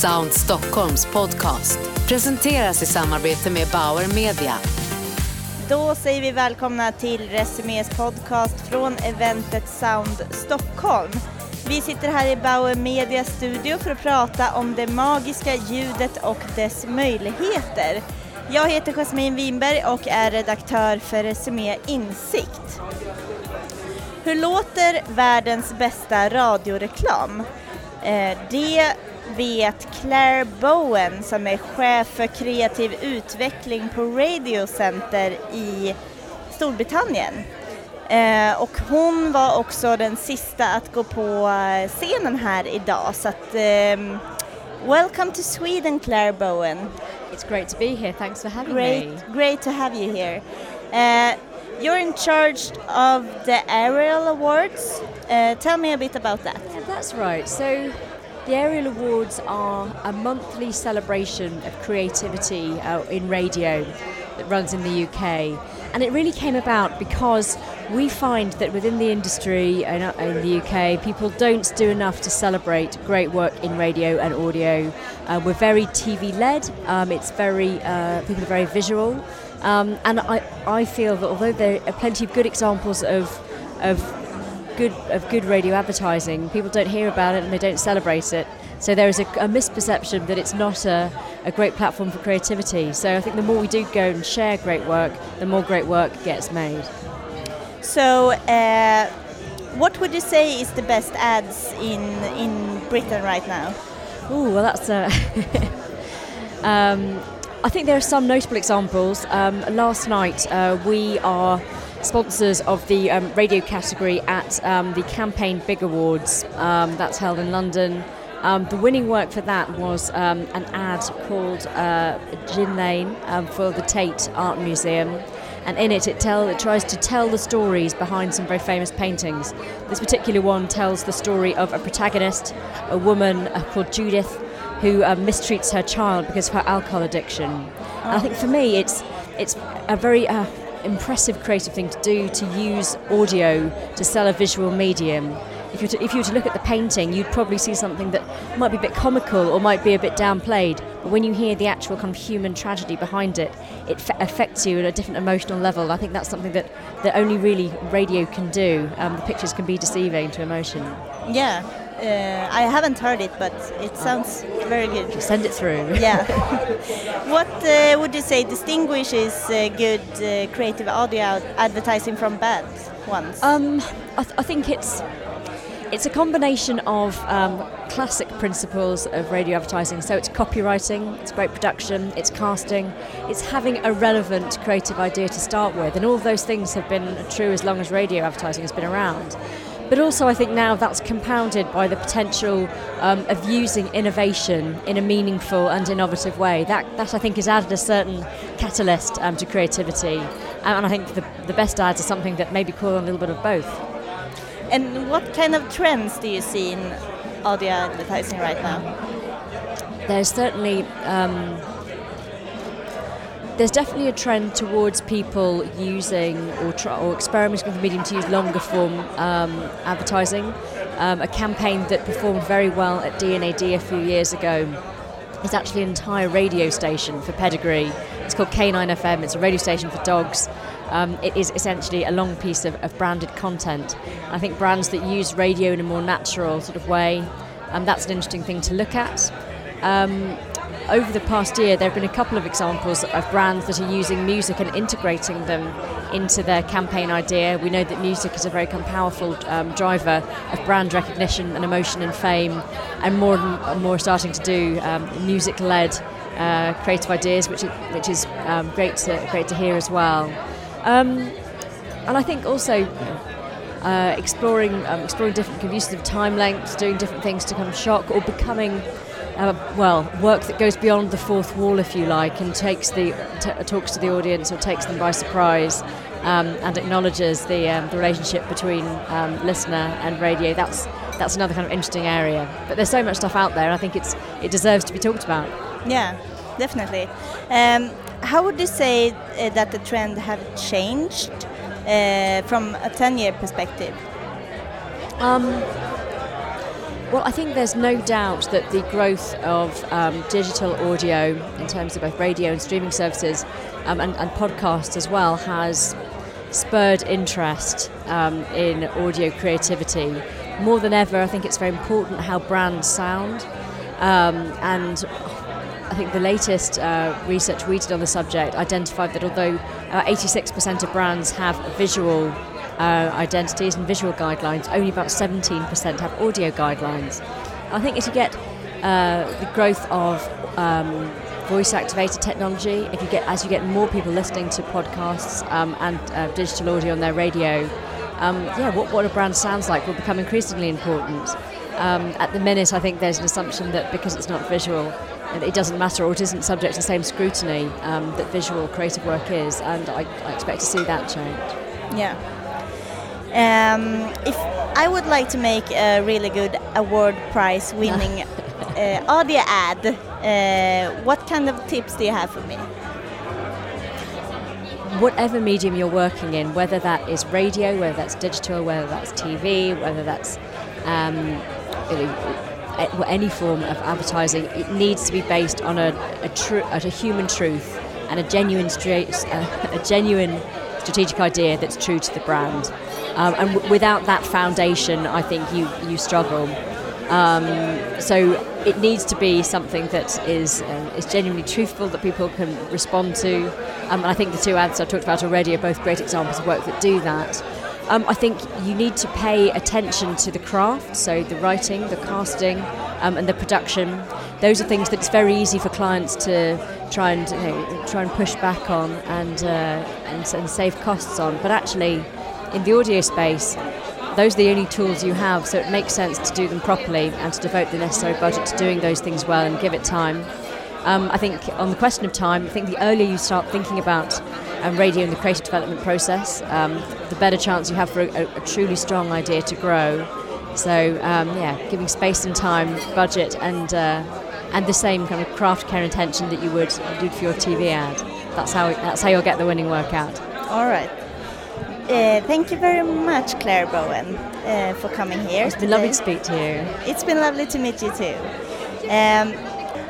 Sound Stockholms podcast presenteras i samarbete med Bauer Media. Då säger vi välkomna till Resumés podcast från eventet Sound Stockholm. Vi sitter här i Bauer Media studio för att prata om det magiska ljudet och dess möjligheter. Jag heter Jasmine Winberg och är redaktör för Resumé Insikt. Hur låter världens bästa radioreklam? Eh, det vet Claire Bowen som är chef för kreativ utveckling på Radio Center i Storbritannien. Eh, och hon var också den sista att gå på eh, scenen här idag så att um, Welcome to Sweden Claire Bowen. It's great to be here, thanks for having great, me. Great to have you here. Uh, you're in charge of the Ariel Awards. Uh, tell me a bit about that. Yeah, that's right. So the Aerial Awards are a monthly celebration of creativity uh, in radio that runs in the UK. And it really came about because we find that within the industry in, uh, in the UK, people don't do enough to celebrate great work in radio and audio. Uh, we're very TV led, um, it's very, uh, people are very visual. Um, and I, I feel that although there are plenty of good examples of, of good of good radio advertising, people don't hear about it and they don't celebrate it. So there is a, a misperception that it's not a, a, great platform for creativity. So I think the more we do go and share great work, the more great work gets made. So, uh, what would you say is the best ads in in Britain right now? Oh, well, that's a. um, I think there are some notable examples. Um, last night, uh, we are sponsors of the um, radio category at um, the Campaign Big Awards. Um, that's held in London. Um, the winning work for that was um, an ad called uh, Gin Lane um, for the Tate Art Museum. And in it, it, tell, it tries to tell the stories behind some very famous paintings. This particular one tells the story of a protagonist, a woman uh, called Judith, who uh, mistreats her child because of her alcohol addiction. And I think for me, it's it's a very uh, impressive creative thing to do to use audio to sell a visual medium. If you, to, if you were to look at the painting, you'd probably see something that might be a bit comical or might be a bit downplayed. But when you hear the actual kind of human tragedy behind it, it affects you at a different emotional level. I think that's something that, that only really radio can do. Um, the pictures can be deceiving to emotion. Yeah, uh, I haven't heard it, but it sounds very good. Send it through. Yeah. what uh, would you say distinguishes uh, good uh, creative audio advertising from bad ones? Um, I, th- I think it's it's a combination of um, classic principles of radio advertising. So it's copywriting, it's great production, it's casting, it's having a relevant creative idea to start with, and all those things have been true as long as radio advertising has been around. But also, I think now that's compounded by the potential um, of using innovation in a meaningful and innovative way. That, that I think, has added a certain catalyst um, to creativity. And I think the, the best ads are something that maybe call on a little bit of both. And what kind of trends do you see in audio advertising right now? There's certainly um, there's definitely a trend towards people using or, or experimenting with the medium to use longer form um, advertising. Um, a campaign that performed very well at D&AD a few years ago is actually an entire radio station for pedigree. It's called K9 FM. It's a radio station for dogs. Um, it is essentially a long piece of, of branded content. I think brands that use radio in a more natural sort of way, um, that's an interesting thing to look at. Um, over the past year, there have been a couple of examples of brands that are using music and integrating them into their campaign idea. We know that music is a very powerful um, driver of brand recognition and emotion and fame, and more and more starting to do um, music-led uh, creative ideas, which is, which is um, great to great to hear as well. Um, and I think also. Uh, exploring um, exploring different uses of time lengths, doing different things to kind of shock or becoming uh, well, work that goes beyond the fourth wall, if you like, and takes the t- talks to the audience or takes them by surprise, um, and acknowledges the, um, the relationship between um, listener and radio. That's that's another kind of interesting area. But there's so much stuff out there, and I think it's it deserves to be talked about. Yeah, definitely. Um, how would you say uh, that the trend have changed uh, from a ten-year perspective? Well, I think there's no doubt that the growth of um, digital audio in terms of both radio and streaming services um, and, and, podcasts as well has spurred interest um, in audio creativity. More than ever, I think it's very important how brands sound. Um, and I think the latest uh, research we did on the subject identified that although uh, 86% of brands have visual uh, identities and visual guidelines, only about 17% have audio guidelines. I think as you get uh, the growth of um, voice activated technology, if you get as you get more people listening to podcasts um, and uh, digital audio on their radio, um, yeah, what, what a brand sounds like will become increasingly important. Um, at the minute, I think there's an assumption that because it's not visual, it doesn't matter or it isn't subject to the same scrutiny um, that visual creative work is, and I, I, expect to see that change. Yeah. Um, if I would like to make a really good award prize winning uh, audio ad, uh, what kind of tips do you have for me? Whatever medium you're working in, whether that is radio, whether that's digital, whether that's TV, whether that's um, any form of advertising, it needs to be based on a, a, tru- a human truth and a genuine, stra- a genuine strategic idea that's true to the brand. Um, and w- without that foundation, I think you, you struggle. Um, so it needs to be something that is uh, is genuinely truthful that people can respond to. Um, and I think the two ads I talked about already are both great examples of work that do that. Um, I think you need to pay attention to the craft, so the writing, the casting, um, and the production. Those are things that it's very easy for clients to try and you know, try and push back on and, uh, and and save costs on. But actually, in the audio space, those are the only tools you have, so it makes sense to do them properly and to devote the necessary budget to doing those things well and give it time. Um, I think on the question of time, I think the earlier you start thinking about and radio in the creative development process, um, the better chance you have for a, a truly strong idea to grow. So um, yeah, giving space and time, budget, and uh, and the same kind of craft care intention that you would do for your TV ad. That's how that's how you'll get the winning work out. All right. Uh, thank you very much, Clare Bowen, uh, for coming here. It's been today. lovely to speak to you. It's been lovely to meet you too. Um,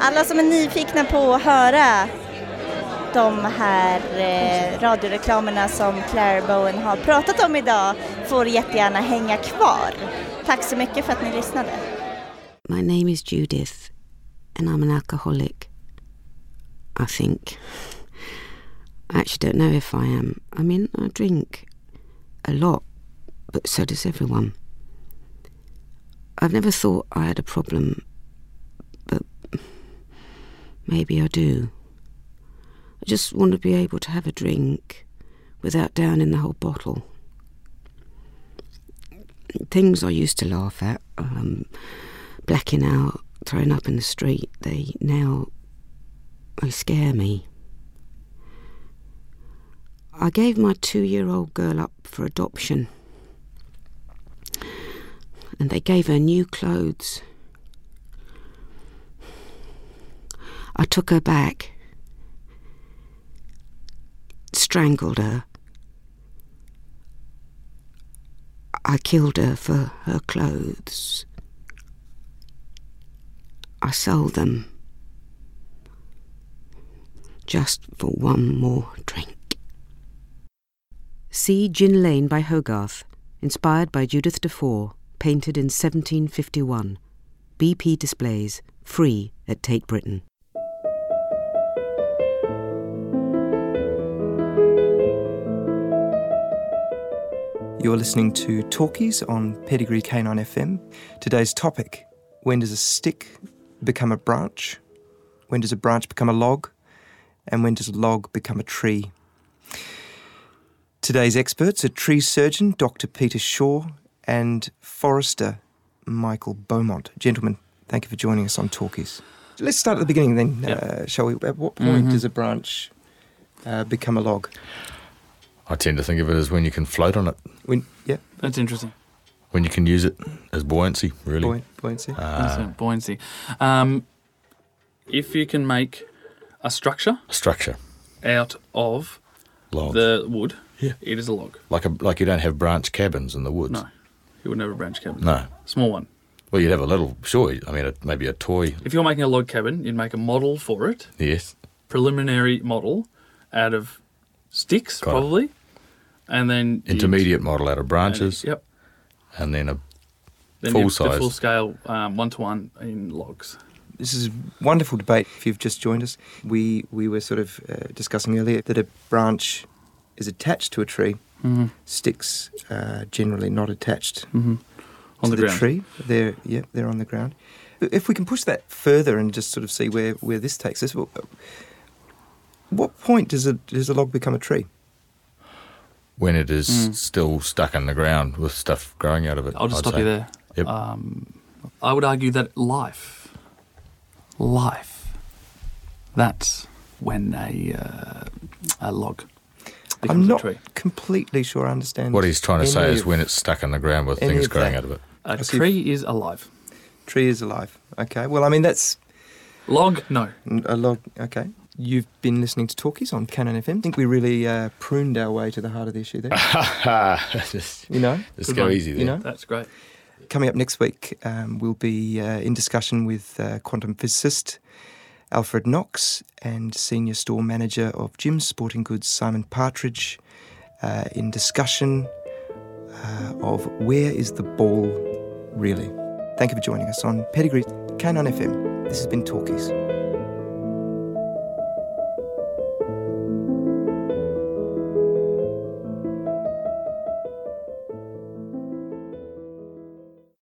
alla som är nyfikna på att höra de här eh, radioreklamerna som Clare Bowen har pratat om idag får jättegärna hänga kvar. Tack så mycket för att ni lyssnade. My name is Judith and I'm an alcoholic. I think. I actually don't know if I am. I mean, I drink a lot, but so does everyone. I've never thought I had a problem, but maybe I do. I just want to be able to have a drink without downing the whole bottle. Things I used to laugh at, um, blacking out, throwing up in the street, they now they scare me. I gave my two year old girl up for adoption, and they gave her new clothes. I took her back strangled her. I killed her for her clothes. I sold them just for one more drink. See Gin Lane by Hogarth, inspired by Judith Dufour, painted in 1751. BP displays, free at Tate Britain. You're listening to Talkies on Pedigree K9 FM. Today's topic when does a stick become a branch? When does a branch become a log? And when does a log become a tree? Today's experts are tree surgeon Dr. Peter Shaw and forester Michael Beaumont. Gentlemen, thank you for joining us on Talkies. Let's start at the beginning then, yep. uh, shall we? At what point mm-hmm. does a branch uh, become a log? I tend to think of it as when you can float on it. When yeah, that's interesting. When you can use it as buoyancy, really. buoyancy. Uh, buoyancy. Um, if you can make a structure, a structure out of log. the wood, yeah, it is a log. Like a like you don't have branch cabins in the woods. No, you would never branch cabin. No, small one. Well, you'd have a little, sure. I mean, a, maybe a toy. If you're making a log cabin, you'd make a model for it, Yes. preliminary model, out of sticks Got it. probably, and then Intermediate model out of branches, Yep. and then a Then Full you've- the size. full scale, one to one in logs. This is a wonderful debate. If you've just joined us, we we were sort of uh, discussing earlier that a branch is attached to a tree. Mm-hmm. Sticks uh, generally not attached Mm-hmm. On to the, ground. tree. They're yeah, they're on the ground. If we can push that further and just sort of see where, where this takes us, well, what point does a does a log become a tree? when it is Mm. still stuck in the ground with stuff growing out of it. I'll just I'd stop say. you there. Yep. Um, I would argue that life, life, that's when a uh, a log becomes I'm not a tree. completely sure I understand. What he's trying to say is when it's stuck in the ground with things growing out of it. A see. tree is alive. tree is alive. Okay. Well, I mean that's Log, no. a log. Okay. You've been listening to Talkies on K9 FM. I think we really uh, pruned our way to the heart of the issue there. just You know, just Good go easy there. you know. That's great. Coming up next week, um, we'll be uh, in discussion with uh, quantum physicist Alfred Knox and senior store manager of Jim's Sporting Goods Simon Partridge uh, in discussion uh, of where is the ball really. Thank you for joining us on Pedigree K9 FM. This has been Talkies.